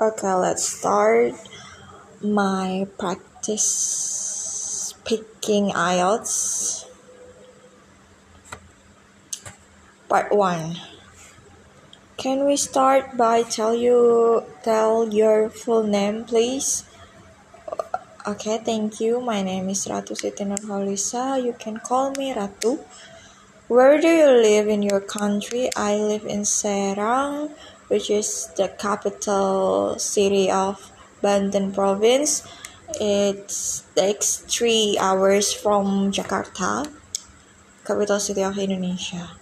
Okay, let's start my practice speaking IELTS. Part 1. Can we start by tell you tell your full name please? Okay, thank you. My name is Ratu Siti Nurholisa. You can call me Ratu. Where do you live in your country? I live in Serang, which is the capital city of Banten province. It takes three hours from Jakarta, capital city of Indonesia.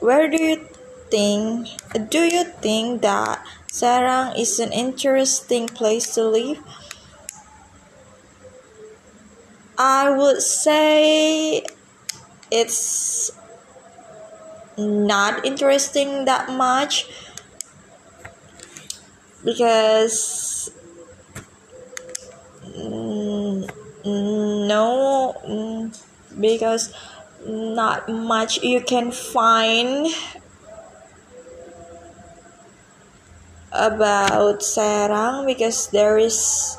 Where do you think do you think that Serang is an interesting place to live? I would say it's not interesting that much because mm, no mm, because not much you can find about Serang because there is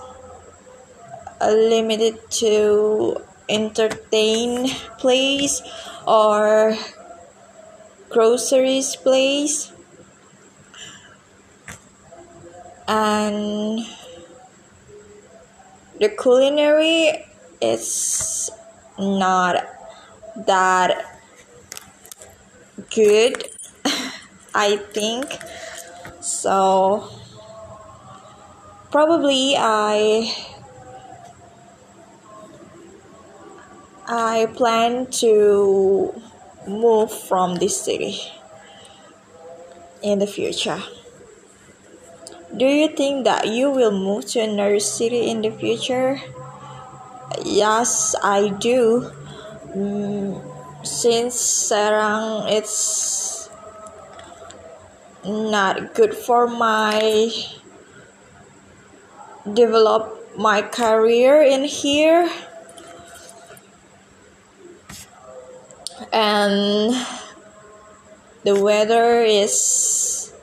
a limited to entertain place or groceries place. And the culinary is not that good i think. So probably i I plan to move from this city in the future. Do you think that you will move to another city in the future? Yes, I do. Mm, since Serang it's not good for my develop my career in here and the weather is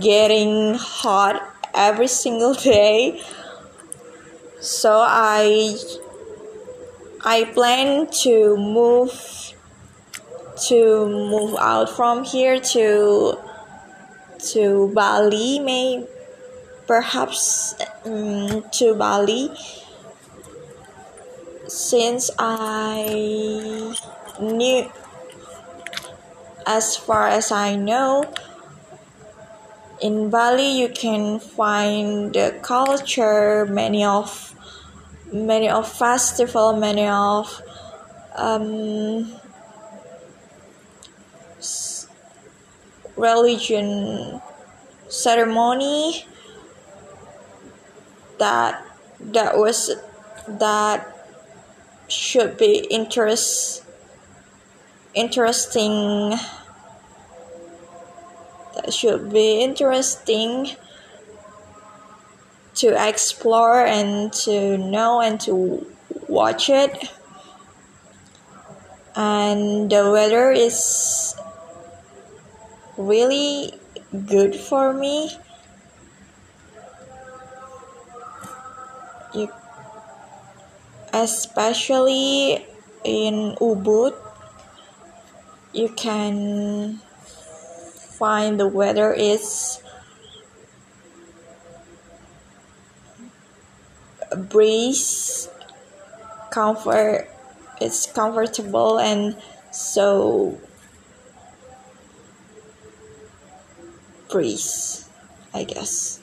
getting hot every single day. So i i plan to move to move out from here to to bali may perhaps um, to bali since I knew, as far as I know, in Bali you can find the culture, many of many of festival, many of um, religion ceremony that that was that should be interest interesting that should be interesting to explore and to know and to watch it. And the weather is really good for me. You especially in Ubud you can find the weather is breeze comfort it's comfortable and so breeze i guess